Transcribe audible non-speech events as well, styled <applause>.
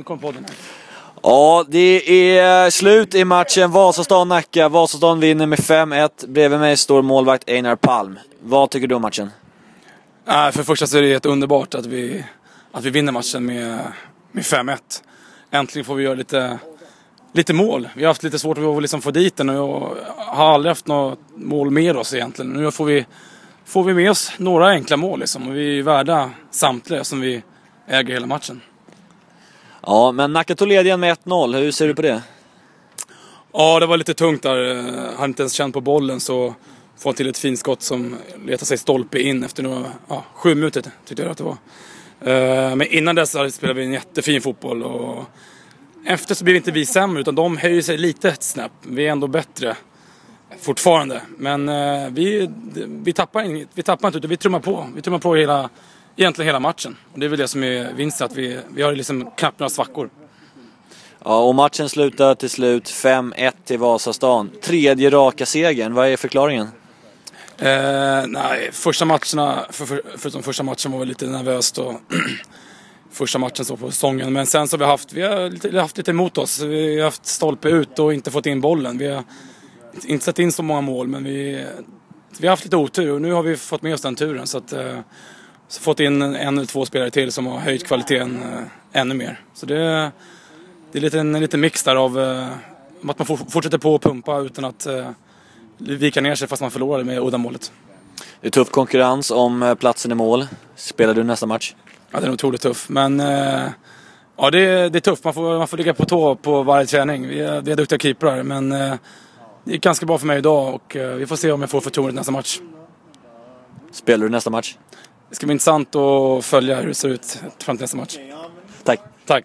nu kom podden här. Ja, det är slut i matchen Vasastan-Nacka. Vasastan vinner med 5-1. Bredvid mig står målvakt Einar Palm. Vad tycker du om matchen? Äh, för det första så är det helt underbart att vi, att vi vinner matchen med, med 5-1. Äntligen får vi göra lite, lite mål. Vi har haft lite svårt att liksom få dit den och har aldrig haft något mål med oss egentligen. Nu får vi, får vi med oss några enkla mål liksom och vi är värda samtliga som vi äger hela matchen. Ja, men Nacka tog ledningen med 1-0. Hur ser du på det? Ja, det var lite tungt där. Jag hade inte ens känt på bollen så får han till ett fint skott som letar sig stolpe in efter några, ja, sju minuter tyckte jag att det var. Eh, men innan dess spelade vi en jättefin fotboll och efter så blir inte vi sämre utan de höjer sig lite ett snäpp. Vi är ändå bättre fortfarande. Men eh, vi, vi tappar inget, vi tappar inte utan vi trummar på. Vi trummar på hela, egentligen hela matchen. Och det är väl det som är vinsten, att vi, vi har liksom knappt några svackor. Ja, och matchen slutar till slut 5-1 till Vasastan. Tredje raka segern. Vad är förklaringen? Eh, nej, första matcherna, för, för, förutom första matchen var väl lite nervöst och <clears throat> första matchen så på säsongen. Men sen så har vi haft, vi har lite, haft lite emot oss. Vi har haft stolpe ut och inte fått in bollen. Vi har inte sett in så många mål men vi, vi har haft lite otur och nu har vi fått med oss den turen. Så att, eh, så fått in en eller två spelare till som har höjt kvaliteten eh, ännu mer. Så det, det är lite, en liten mix där av eh, att man fortsätter på att pumpa utan att eh, vika ner sig fast man förlorade med uddamålet. Det är tuff konkurrens om platsen i mål. Spelar du nästa match? Ja, den är otroligt tuff. Men ja, det, är, det är tufft. Man får, man får ligga på tå på varje träning. Vi är, vi är duktiga keeprar, men det gick ganska bra för mig idag och vi får se om jag får förtroendet nästa match. Spelar du nästa match? Det ska bli intressant att följa hur det ser ut fram till nästa match. Tack. Tack.